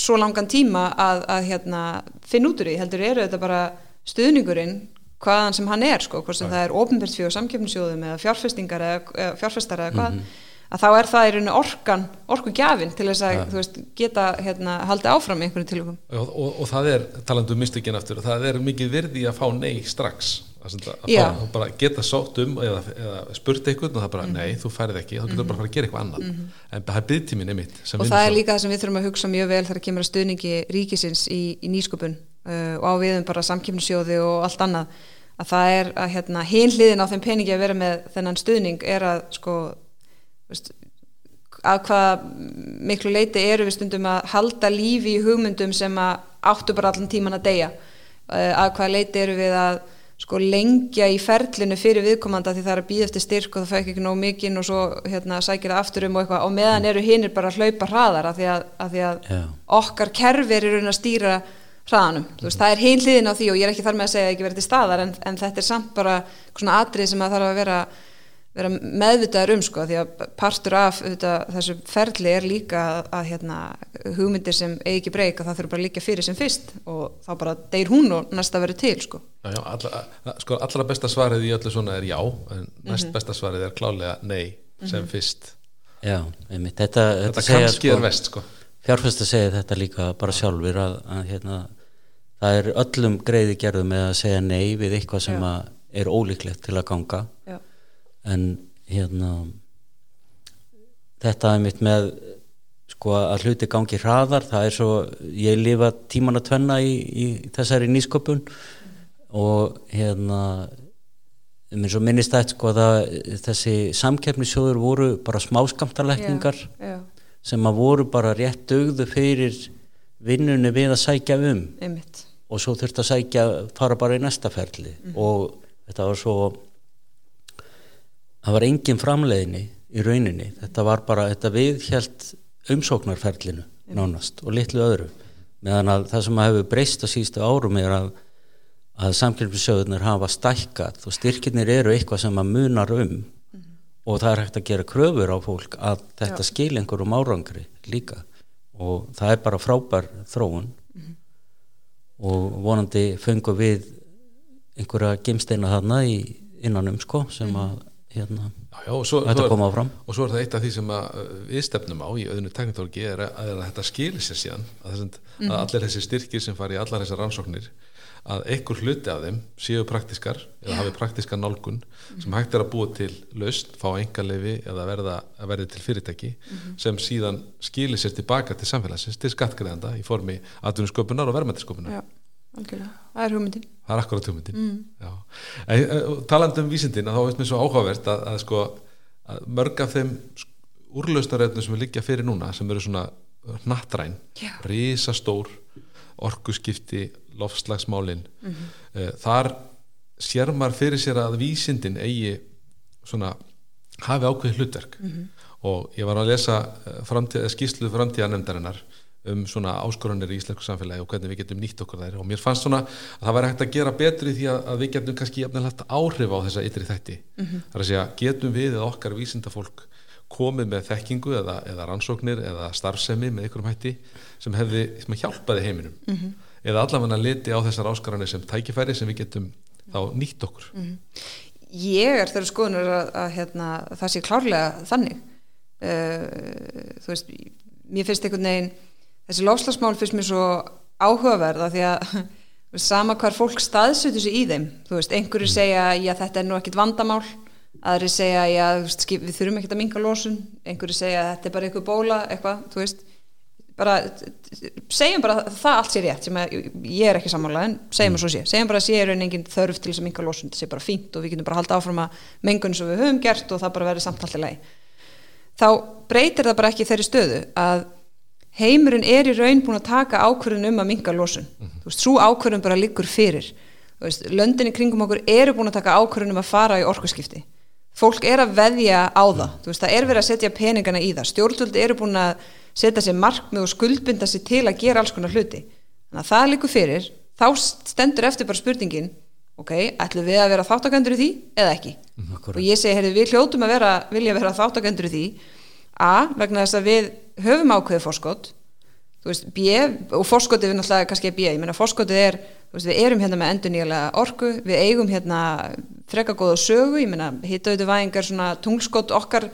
svo langan tíma að, að hérna, finna út úr því. Heldur eru þetta bara stuðningurinn hvaðan sem hann er sko, hvort sem það er ofnbært fyrir samkeppnisjóðum eða fjárfestingar eða, fjárfestar eða hvað að þá er það í rauninni orkan, orkugjafin til þess að þú veist, geta hérna, haldið áfram í einhverjum tilugum og, og, og það er, talandi um mistökin aftur það er mikið virði að fá nei strax. Að, að fá, bara geta sótt um eða, eða spurt eitthvað og það bara, nei, þú færið ekki. Þá getur bara að fara að gera eitthvað annað. En það er byggtíminn einmitt og það er líka það sem við þurfum að hugsa mjög vel þegar kemur að stuðningi ríkisins í, í nýsköpun uh, og á viðum bara samkeppnisjóði og allt annað. Að það er að hérna, hinliðin á þeim peningi að vera með þennan stuðning er að sko veist, að hvað miklu leiti eru við stundum að halda lífi í hugmyndum sem að áttu bara allan tíman að deyja. Uh, að hvað leiti eru við að sko lengja í ferlinu fyrir viðkomanda því það er að býða eftir styrk og það fæk ekki nóg mikinn og svo hérna, sækir það aftur um og eitthvað. Og meðan eru hinnir bara að hlaupa hraðar af því að, af því að Já. okkar kerfi er í raun að stýra hraðanum, þú veist, það er hinn hliðin á því og ég er ekki þar með að segja að ekki verið til staðar en, en þetta er samt bara svona atrið sem að þarf að vera, vera meðvitaður um sko, því að partur af auðvitað, þessu ferli er líka að, að hérna, hugmyndir sem eigi ekki breyk og það þurfa bara að líka fyrir sem fyrst og þá bara deyr hún og næsta verið til sko. Já, já, alla, sko, allra besta svarið í öllu svona er já en næst Mhm. besta svarið er klálega nei sem fyrst Já, einmitt, þetta, þetta segja, kannski er vest sko. fjárfæst að segja þetta líka bara sjálfur að, að hérna, það er öllum greiði gerðu með að segja nei við eitthvað sem er ólíklegt til að ganga Já. En hérna þetta er mitt með sko að hluti gangi hraðar. Það er svo, ég lifa tíman að tvenna í, í þessari nýsköpun. Og hérna minn svo minnist þetta sko að þessi samkeppnisjóður voru bara smáskamtalækningar Já, já, sem að voru bara rétt dögðu fyrir vinnunni við að sækja um. Einmitt. Og svo þurfti að sækja fara bara í næsta ferli. Og þetta var svo það var engin framleiðni í rauninni, þetta var bara þetta viðhjælt umsóknarferlinu nánast og litlu öðru. Meðan að það sem hefur breyst á síðustu árum er að, að samkjöfnisjóðunir hafa stækkað og styrkinir eru eitthvað sem að munar um. Og það er hægt að gera kröfur á fólk að þetta skil einhverjum árangri líka. Og það er bara frábær þróun. Og vonandi fengum við einhverja gemsteina þarna í innanum sko sem að hérna, já, já, og, svo, Þetta svo er, kom áfram. og svo er það eitt af því sem að uh, við stefnum á í öðnu teknitólogi er að, að þetta skilir sér síðan að, þessum, að allir þessi styrkir sem fari í allar þessar rannsóknir að einhver hluti af þeim séu praktiskar eða hafi praktiska nálgun sem hægt er að búa til laust, fá engaleifi eða verða, að verði til fyrirtæki sem síðan skilir sér tilbaka til samfélagsins, til skattgreðanda í formi atvinnusköpunar og verðmættisköpunar algjörlega, það er hugmyndin. Það er akkurat hugmyndin. Mm. talandi um vísindin að þá veist mér svo áhugavert að, að sko að mörg af þeim úrlausnarefnum sem við liggja fyrir núna sem eru svona hnattræn Já. risastór orkuskipti lofslagsmálin mm þar sér maður fyrir sér að vísindin eigi svona hafi ákveði hlutverk. Og ég var að lesa eh, framtíð, skýslu framtíðanemdarinnar um svona áskoranir í íslensku samfélagi og hvernig við getum nýtt okkur þær. Og mér fannst svona að það væri hægt að gera betri því að, að við getum kannski jafnilega áhrif á þessa ytri þætti. Þar að segja getum við eða okkar vísindafólk komið með þekkingu eða, eða rannsóknir eða starfsemi með einhverjum hætti sem hefði sem hjálpaði heiminum? Eða allavega liti á þessar áskoranir sem tækifæri sem við getum þá nýtt okkur? Ég er þeirra skoðunur að, að hérna, það sé klárlega þannig. Uh, veist mér finnst einhvern veginn þessi lofslagsmál finnst mér svo áhugaverða því að sama hvar fólk staðsutur sig í þeim þú veist, einhverju segja já þetta er nú ekkit vandamál. Aðri segja já veist, við þurfum ekkit að minga losun. Einhverju segja þetta er bara einhver bóla eitthvað, þú veist. Bara, segjum bara að það allt sé rétt sem að, ég er ekki sammála en segjum að svo sé, segjum bara að sé er engin þörf til þess að minga losun, það sé bara fínt og við getum bara halda áfram að mengun sem við höfum gert og það bara verður samt alltaf leið þá breytir það bara ekki þeirri stöðu að heimurinn er í raun búin að taka ákvörðun um að minga losun. Þú veist, svo ákvörðun bara liggur fyrir. Löndinni kringum okkur eru búin að taka ákvörðun um að fara í orkuskipti. Fólk er að veðja á það. Þú veist, það er verið að setja peningana í það. Stjórnvöld eru búin að setja sér markmið og skuldbinda sér til að gera alls konar hluti. Þannig að það liggur fyrir. Þá stendur eftir bara spurningin ok, ætlum við að vera þáttakendur í því eða ekki? Og ég segi, heyrðu, við hljótum að vera, vilja vera þáttakendur í því a, vegna þess að við höfum ákveðið veist, b, og fórskotið er náttúrulega kannski b, ég menna fórskotið er veist, við erum hérna með endurníðlega orku við eigum hérna freka góða sögu ég menna, hittauðu væðingar svona tungskot okkar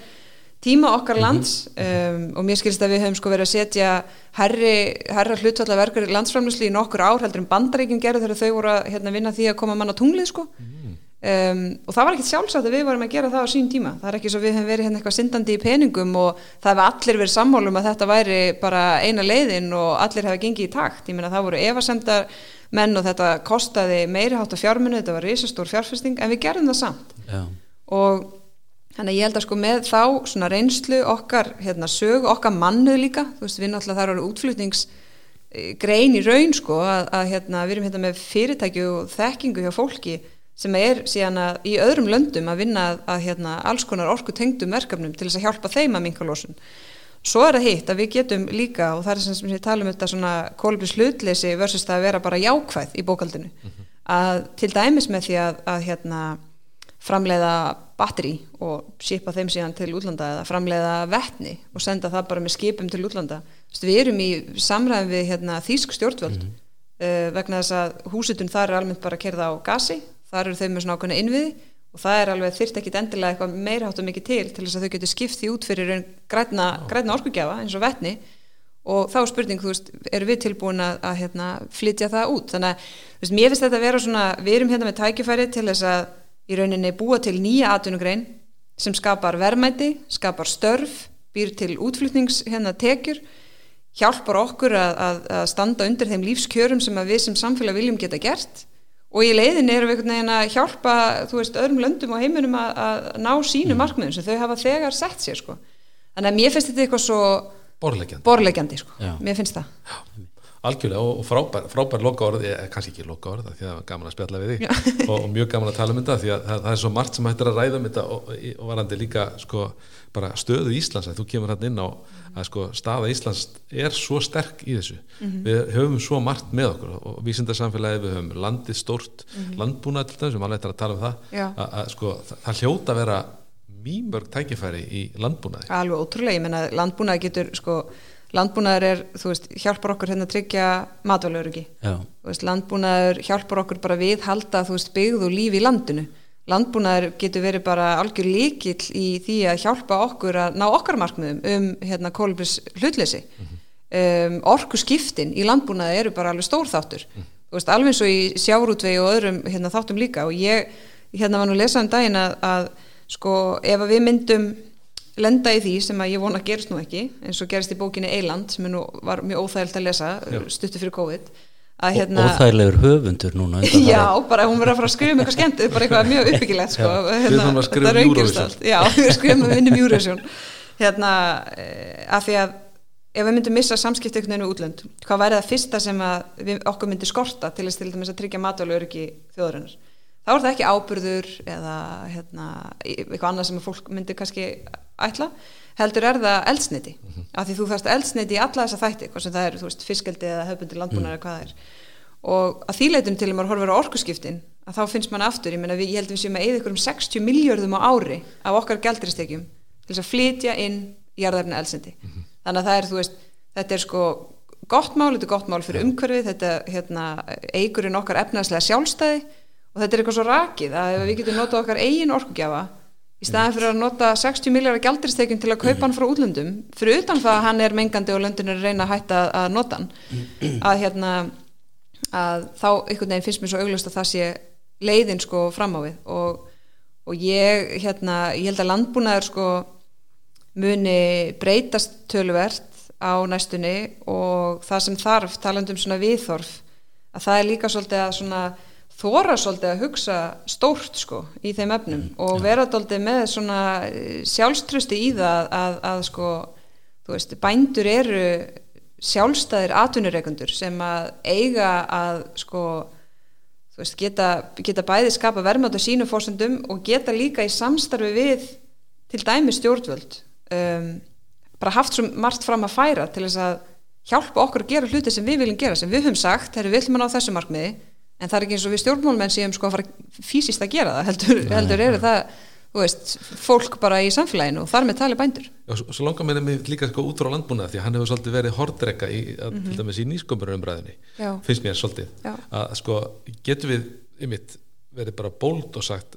tíma okkar lands um, og mér skilst að við höfum sko verið að setja herri, herra hlutvallar verkar landsframlýsli í nokkur ár heldur en bandaríkjum gerðu þegar þau voru að hérna, vinna því að koma mann á tunglið sko um, og það var ekkert sjálfsagt að við varum að gera það á sín tíma. Það er ekki svo við höfum verið hérna eitthvað syndandi í peningum og það hefur allir verið sammálum að þetta væri bara eina leiðin og allir hefur gengið í takt, ég meina það voru efasemdar menn og þetta kostaði meiri hátt á fjárminu, þetta var risastór fjárfesting en við gerðum það samt. Já. og Þannig ég held að sko með þá svona reynslu okkar hérna, sög, okkar mannuð líka, þú veist við náttúrulega þar eru útflutningsgrein í raun sko að, að hérna, við erum hérna með fyrirtæki og þekkingu hjá fólki sem er síðan að í öðrum löndum að vinna að, að hérna, alls konar orku tengdum verkefnum til þess að hjálpa þeim að minka losun. Svo er það hitt að við getum líka og það er sem við talum um þetta svona kólubris hlutleysi versus það að vera bara jákvæð í bókaldinu. Að til dæmis með því að, að hérna framleiða batteri og shipa þeim síðan til útlanda eða framleiða vettni og senda það bara með skipum til útlanda Vistu, við erum í samræðum við hérna, þýsk stjórnvöld mm -hmm. uh, vegna þess að húsitun þar er almennt bara að kerða á gasi þar eru þau með svona ákveðna innviði og það er alveg þyrrt ekkit endilega eitthvað meira hátt og mikið til til þess að þau getur skipt því út fyrir græna, græna orkugjafa eins og vettni og þá er spurning, þú veist, eru við tilbúin að, að hérna, flytja það út? Þannig að, þú veist, mér finnst þetta að vera svona við erum hérna með tækifæri til þess að í rauninni búa til nýja atvinnugrein sem skapar verðmæti, skapar störf, býr til útflutnings hérna tekjur, hjálpar okkur að, að, að standa undir þeim lífskjörum sem við sem samfélag viljum geta gert og í leiðin erum við einhvern veginn að hjálpa, þú veist, öðrum löndum og heiminum að, að ná sínu Mm. markmiðum sem þau hafa þegar sett sér, sko. Þannig að mér finnst þetta eitthvað svo borlegjandi borlegjandi, sko. Já. Mér finnst það. Algjörlega og, frábær, frábær loka orð eh, kannski ekki loka orð því að það er gaman að spjalla við þig. Og, og mjög gaman að tala um þetta því að það, það er svo margt sem hættir að ræða um þetta og, og varandi líka sko, bara stöðu Íslands að þú kemur hann inn á að sko, staða Íslands er svo sterk í þessu. Við höfum svo margt með okkur og vísindarsamfélagi við höfum landið stórt landbúnað til þess, sem alveg er að tala um það að, að, sko, það, það hljóta að vera mýmörg tækifæri í landbúnaði. Alveg ótrúlega, ég menna landbúnaður getur sko, landbúnaður er, þú veist, hjálpar okkur hérna að tryggja matvælaurugi landbúnaður hjálpar okkur bara við halda, þú veist, byggð og líf í landinu. Landbúnaður getur verið bara algjör líkill í því að hjálpa okkur að ná okkar markmiðum um hérna kólubris hlutleysi. Um, orku skiptin í landbúnaði eru bara alveg stór þáttur. Þú veist, alveg eins og í sjáurútvegi og öðrum hérna, þáttum líka. Og ég hérna var nú að lesa um daginn að, að sko, ef að við myndum lenda í því sem að ég vona að gerist nú ekki eins og gerist í bókinni Eiland sem er nú var mjög óþægilt að lesa stuttu fyrir COVID að hérna Óþægilegur höfundur núna. Já, bara hún verður að fara að skrifa um eitthvað skemmt bara eitthvað mjög uppbyggilegt sko. Að skrifa þetta um raungerist Eurovision. allt. Já, við skrifum um vinnum Eurovision hérna, eh, af því að ef við myndum missa samskipti einhvern veginn við útlönd, hvað væri það fyrsta sem að við, okkur myndi skorta til þess til dæmis að tryggja matvælu öryggi þjóðurinnar þá er það ekki ábyrður eða hérna, eitthvað annað sem fólk myndir kannski ætla heldur er það eldsniti mm -hmm. af því þú þarfst eldsniti í alla þessa þætti hvað sem það eru, þú veist, fiskeldi eða höfbundi landbúnar eða hvað það er. Og að þýleitum til að maður horfur á orkuskiptin að þá finnst mann aftur, ég, meina, við, ég held að við séum að eða ykkur um 60 miljörðum á ári af okkar gældristekjum til þess að flytja inn jarðarinn eldsniti mm -hmm. þannig að það er, þú veist, þetta er sko gott mál, þetta er gott mál fyrir umhverfið þetta hérna, eigurinn okkar efnaðslega sjálfstæði og þetta er eitthvað svo rakið að við getum notað okkar eigin orkugjafa í staðan fyrir að nota 60 miljardar gældiristekjum til að kaupa hann frá útlöndum fyrir utan það að hann er mengandi og löndin er að reyna að hætta að nota hann að hérna að þá einhvern veginn finnst mér svo auglust að það sé leiðin sko fram á við. Og, og ég hérna, ég held að landbúnaður sko muni breytast tölvert á næstunni og það sem þarf, talandum svona viðþorf að það er líka svolítið að svona þóra svolítið að hugsa stórt sko í þeim efnum mm, og vera svolítið með svona eh, sjálfströsti í það að, að sko þú veist, bændur eru sjálfstæðir atvinnureikundur sem að eiga að sko þú veist, geta, geta bæði skapa verðmátt á sínu fórsendum og geta líka í samstarfi við til dæmi stjórnvöld um bara haft svo margt fram að færa til þess að hjálpa okkur að gera hluti sem við viljum gera, sem við höfum sagt, þegar við viljum að ná þessu markmiði, en það er ekki eins og við stjórnmálmenn séum sko að fara fysiskt að gera það heldur, Nei, heldur eru það þú veist, fólk bara í samfélaginu og þar með tali bændur. Já, svo, svo langar mér með líka sko út frá landbúna því að hann hefur svolítið verið hordrega í, að, mm -hmm. til dæmis í nýskömurumræðinni finnst mér svolítið, Já. að sko getur við, ymitt verið bara bóld og sagt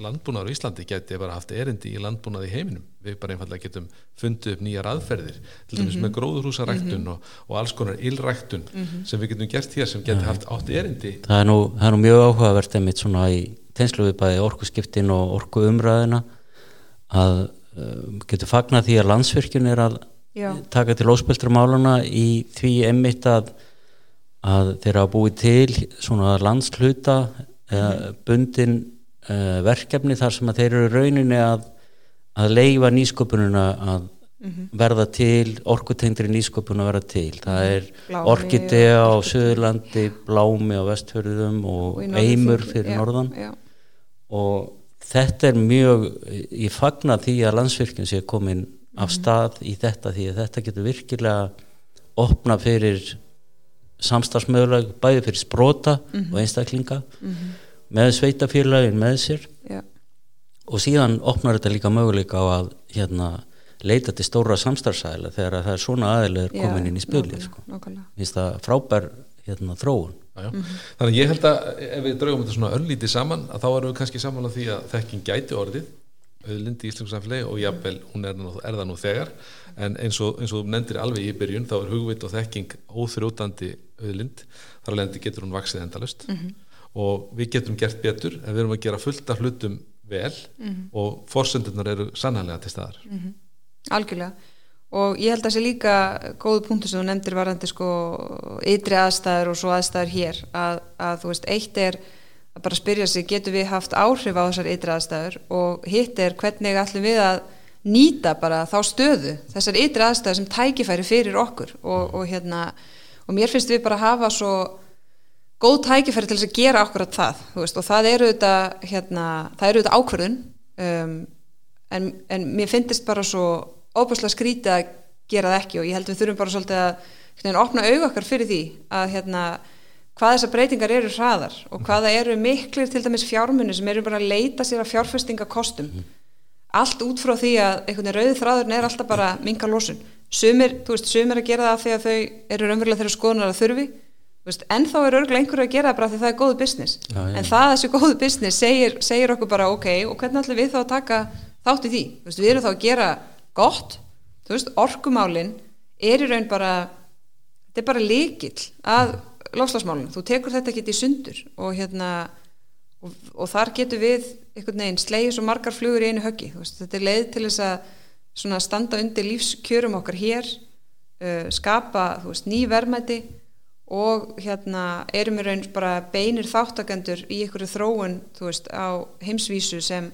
landbúnaður í Íslandi geti bara haft erindi í landbúnaði í heiminum við bara einfallega getum fundið upp nýjar aðferðir til dæmis mm -hmm. með gróðurhúsaræktun mm -hmm. og, og alls konar ylræktun mm -hmm. sem við getum gert hér sem geti haft átt erindi Það er nú, það er nú mjög áhugavert einmitt svona í tenslu við bæði orkuskiptin og orku umræðina að uh, getur fagna því að landsvirkjun er að Já. taka til óspeltramáluna í því einmitt að að þeirra að búi til svona landskluta eða bundin uh, verkefni þar sem að þeir eru rauninni að, að leifa nýsköpununa að mm -hmm. verða til, orkutengri nýsköpun að verða til. Það er Orkidea á Suðurlandi, Blámi á Vestfjörðum og, og Eimur fyrir já, Norðan já. og þetta er mjög, ég fagna því að landsvirkjum sé komin af mhm. stað mm -hmm. í þetta því að þetta getur virkilega opna fyrir samstagsmöguleg bæði fyrir sprota mm -hmm. og einstaklinga mm -hmm. með sveitafélagin með sér ja. og síðan opnar þetta líka möguleika á að hérna, leita til stóra samstarfsæðila þegar það er svona aðeinslegur komin inn í spilið sko. finnst það frábær hérna, þróun Já. Mm -hmm. Þannig ég held að ef við draugum þetta svona öllítið saman að þá erum við kannski saman á því að þekking gæti orðið auðlind í Íslands samfélagi og jáfnvel hún er, er það nú þegar en eins og, eins og nefndir alveg í byrjun þá er hugvit og þekking óþrjótandi auðlind, þar alveg getur hún vaksið endalust mm -hmm. og við getum gert betur en við erum að gera fullt af hlutum vel mm -hmm. og fórsöndunar eru sannlega til staðar mm -hmm. Algjörlega og ég held að það sé líka góðu punktu sem þú nefndir varandi sko ytri aðstæður og svo aðstæður hér að, að þú veist, eitt er að bara spyrja sig, getur við haft áhrif á þessar ytri aðstæður og hitt er hvernig ætlum við að nýta bara þá stöðu, þessar ytri aðstæður sem tækifæri fyrir okkur og, og hérna og mér finnst við bara að hafa svo góð tækifæri til þess að gera okkur að það veist, og það eru þetta hérna, þetta ákverðun um, en, en mér finnst bara svo óbúslega skrítið að gera það ekki og ég held við þurfum bara svolítið að hérna, opna auðvakar fyrir því að hérna, hvað þessar breytingar eru hraðar og hvaða eru miklir til dæmis fjármunni sem eru bara að leita sér að fjárfestingakostum mm. allt út frá því að einhvern veginn rauð þráðurinn er alltaf bara minga losun sumir, þú veist, sumir að gera það því að þau eru raunverulega þeirra skoðunar að þurfi. Veist, en þá er örgulega einhverju að gera það bara því það er góðu business. Já, já. en það þessi góðu business segir, segir okkur bara ok, og hvernig ætlum við þá að taka þátt í því, veist, við erum þá að gera gott, veist, orkumálin er í raun bara þetta er bara líkil að lofslagsmálinu, þú tekur þetta ekki í sundur og hérna og, og þar getur við einhvern veginn slegið svo margar flugur í einu höggi, þetta er leið til þess að svona standa undir lífskjörum okkar hér uh, skapa veist, ný verðmæti og hérna erum við raun bara beinir þáttakendur í ykkur þróun veist, á heimsvísu sem,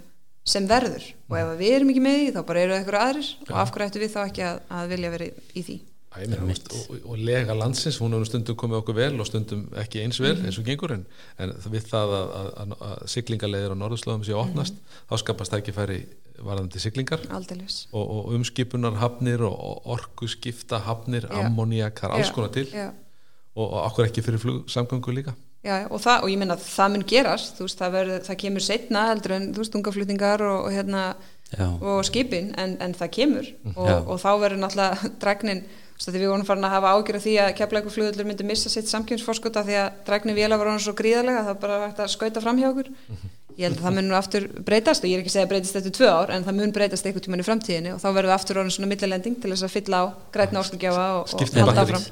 sem verður. Og ef við erum ekki með því þá bara eru það ykkur aðrir ja. og af hverju ættu við þá ekki að, að vilja verið í því? Æ, meina, veist, og, og lega landsins, hún hefur stundum komið okkur vel og stundum ekki eins vel eins og gengur en, en við það að, að, að, að siglingarleðir á norðurslóðum séu opnast þá skapast það ekki færi varðandi siglingar. Og, og umskipunar hafnir og, og orkuskipta hafnir, Já. ammoniakar, alls konar til. já. og, okkur ekki fyrir flugsamgöngu líka. Já, og, það, og ég minna að það mun gerast. Þú veist, það, verður, það kemur setna heldur en þú veist, ungaflutningar og, og, hérna, og skipin, en, en það kemur. Og, Já. og þá verður náttúrulega dregnin, þú veist, að við vorum farin að hafa ágjör því að keflæku flugullur myndi missa sitt samkjömsforskota því að dregnin véla var hann svo gríðarlega að það bara hægt að skauta fram hjá okkur ég held að það mun aftur breytast og ég er ekki að segja að breytast eftir tvö ár en það mun breytast einhvern tímann í framtíðinni og þá verður við aftur orðin svona millilending til þess að fylla á grætna orkugjafa og, og halda áfram.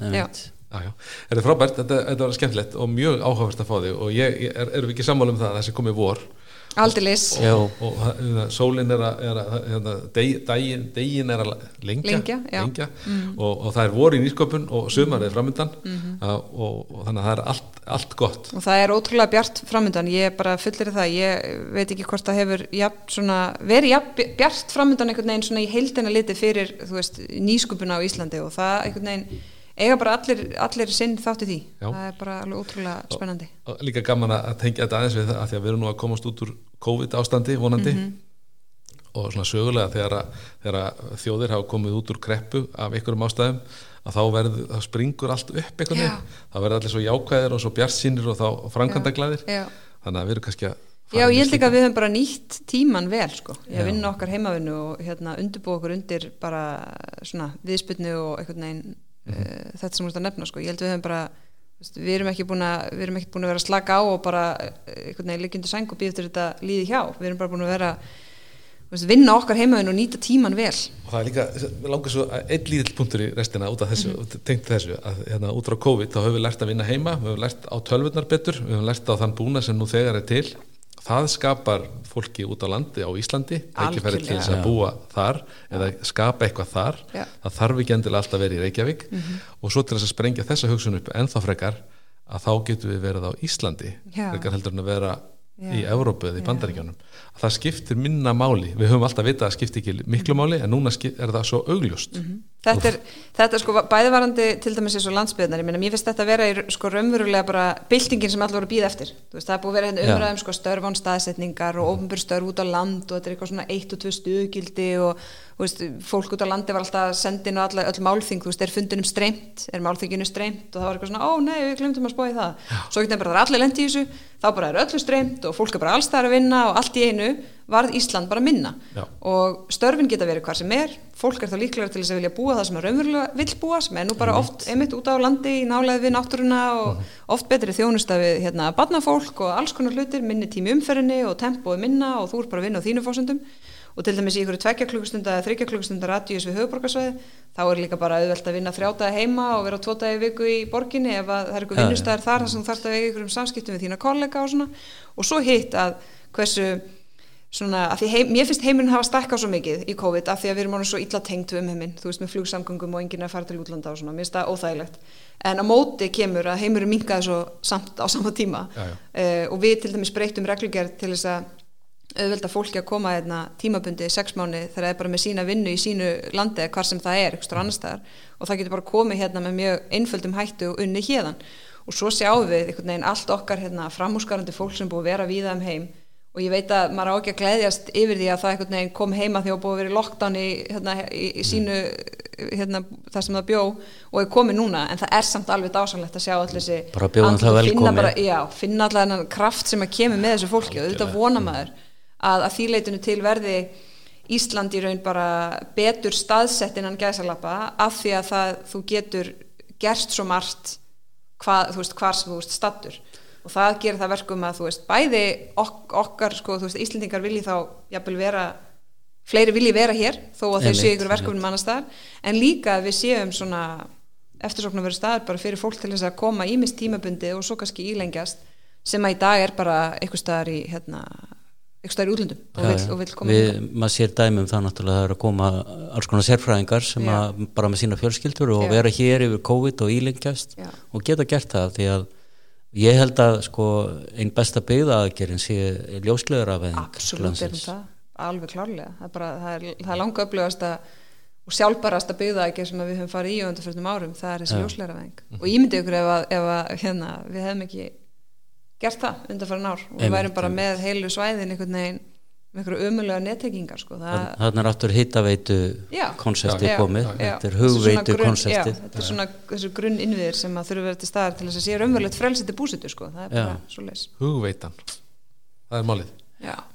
Já, er þetta frábært, þetta, þetta var skemmtilegt og mjög áhugavert að fá þig og ég, ég er, erum við ekki sammála um það að þessi komið vor Aldeilis, Já. og, og hérna, sólin er að, er að hérna, deg, daginn, degin er að lengja, Lengja, já. Mm. og, og það er vor í nýsköpun og sumar er framöndan Mhm. og, og, og þannig að það er allt, allt gott og það er ótrúlega bjart framöndan ég bara fullir það, ég veit ekki hvort það hefur jafn, svona, verið jafn bjart framöndan einhvern veginn svona í heildina liti fyrir veist, nýskupuna á Íslandi og það einhvern veginn eiga bara allir, allir sinn þátti því, Já. það er bara alveg ótrúlega spennandi og líka gaman að tengja þetta aðeins við það að því að við erum nú að komast út úr COVID ástandi vonandi Mhm. og svona sögulega þegar, að, þegar að þjóðir hafa komið út úr kreppu af einhverjum ástæðum að þá, verð, þá springur allt upp veginn, þá verður allir svo jákvæðir og svo bjarsýnir og þá framkvæmdaglæðir Já. þannig að við erum kannski að Já, ég held líka að við höfum bara nýtt tíman vel sko, ég Já. vinna okkar heimavinnu og hérna undirbúa okkur undir bara svona viðsputnu og einhvern veginn Mhm. uh, þetta sem þú ert að nefna sko, ég held við höfum bara við erum ekki búin að búin að vera slaka á og bara eh, einhvern veginn liggjandi sæng og býða eftir þetta líði hjá, við erum bara búin að vera vinna okkar heimavinnu og nýta tíman vel og það er líka, við langar svo einn lítill punktur í restina út af þessu, Mhm. tengt þessu að hérna út frá COVID þá höfum við lært að vinna heima við höfum lært á tölvurnar betur, við höfum lært á þann búna sem nú þegar er til það skapar fólki út á landi á Íslandi, tækifæri til þess að búa þar eða skapa eitthvað þar Já. það þarf ekki endilega alltaf að vera í Reykjavík og svo til þess að sprengja þessa hugsun upp ennþá frekar að þá getum við verið á Íslandi Já. frekar heldur en að vera Já. í Evrópu eða í. Bandaríkjónum að það skiptir minna máli. Við höfum alltaf vitað að það skiptir ekki miklu máli en núna er það svo augljóst. Þetta er, þetta er sko bæðivarandi til dæmis eins og landsbyðnar, ég mér finnst þetta að vera í sko raunverulega bara byltingin sem allir voru að býða eftir, veist það er búið að vera hérna umræðum sko störfán staðsetningar og ofnbjör störf út á land og þetta er eitthvað svona eitt og tvö stuðgildi og veist, fólk út á landi var alltaf að á alla, öll málþing, þú veist, er fundinum streymt er málþinginu streymt og það var eitthvað svona ó nei, við glemdum að í það, svo bara það er allir lendi í þessu, þá bara er öllu streymt og fólk er bara allstæðar að vinna og allt í einu varð Ísland bara minna. Já. og störfin geta verið hvar sem er. Fólk er þá líklega til þess að vilja búa það sem er raunverulega vill búa sem er nú bara oft einmitt út á landi í nálega við náttúruna og oft betri þjónusta við hérna barnafólk og alls konar hlutir minni tími umferðinni og tempói minna og þú er bara að vinna á þínu fósundum og til dæmis í ykkur tvekja klukkustunda eða þryggja klukkustunda radíus við höfuborgarsvæði þá er líka bara auðvelt að vinna þrjátaði heima og vera tótaði viku í borginni ef að það er ykkur vinnustæðar þar þar sem þú þarft að vega ykkur um samskiptum við þína kollega og svona. Og svo hitt að hversu svona, að því heim, mér finnst heimurinn hafa stækkað svo mikið í COVID af því að við erum orðin svo illa tengt við um heiminn, þú veist með flugsamgöngum og enginn að fara til útlanda og svona, mér finnst það óþægilegt. En á móti kemur að heimurinn minkaði svo samt á sama tíma. Já, já. Uh, og við til dæmis breytum reglugerð til þess að auðvelda fólki að koma hérna tímabundi sex mánu þegar það er bara með sína vinnu í sínu landi eða hvar sem það er, eitthvað annars staðar. Og það getur bara komið hérna með mjög einföldum hættu og unni hérðan og svo sjáum við einhvern veginn allt okkar hérna framúskarandi fólk sem búið að vera víða um heim og ég veit að maður á ekki að gleðjast yfir því að það einhvern veginn kom heima því að búið að vera í lockdown í, hérna, í, í sínu hérna, það sem það bjó og er komið núna. En það er samt alveg dásanlegt að sjá allir þessi Bara bjóðum það andlit, finna allar þennan kraft sem að kemur með þessu fólki. Og þetta vona maður að, að því leitinu til verði Ísland í raun bara betur staðsett innan gæsalappa af því að það, þú getur gerst svo margt hvað, þú veist, hvar sem þú veist stattur og það gerir það verkum að þú veist bæði ok, okkar, sko, þú veist, Íslendingar vilji þá jafnvel vera fleiri vilji vera hér þó að Einmitt, séu ykkur verkefnum annars staðar en líka að við séum svona eftirsóknar verið staðar bara fyrir fólk til þess að koma ímist tímabundi og svo kannski ílengjast sem að í dag er bara eitthvað staðar í hérna, eitthvað staðar í útlöndum og, já. og vill koma við, maður sér dæmum það náttúrulega það er að koma alls konar sérfræðingar sem Já. að bara með sína fjölskyldur og Já. vera hér yfir COVID og ílengjast og geta gert það því að ég held að sko einn besta byggða aðgerinn sé ljóslegur af absolutt er hún það, alveg klárlega. Það er, bara, það er, það er langa upplifast og sjálfbarasta byggðaækja sem við höfum farið í á undarfjörnum árum, það er þessi ljósleira veng og ég myndi ykkur ef, að, ef að, hérna, við hefum ekki gert það undarfjörn ár og við værum bara með heilu svæðin einhvern veginn með einhverju umulega nettengingar sko. það, Þannig er aftur hittaveitu konsepti komið, já. þetta er hugveitu konsepti þetta er svona þessu grunn innviðir sem að þurfa að vera til staðar til þess að sé raunverulegt frelsiti búsitu sko. það er bara svo leis hugveitan. Það er málið.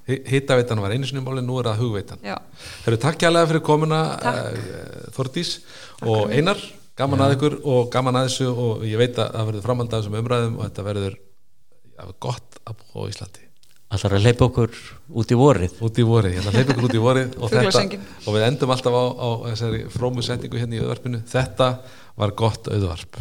Hittaveitan var einu sinni málið, nú er það hugveitan. Þeir eru takk kjærlega fyrir komuna uh, Þordís og Einar. Gaman að ykkur og gaman að þessu og ég veit að það verður framhald af þessum umræðum og þetta verður gott að búa á Íslandi Allar að leipa okkur út í vorið? Út í vorið, hérna hleyp ykkur út í vorið og, þetta, og við endum alltaf á, á þessari frómu setningu hérna í auðvarpinu. Þetta var gott auðvarp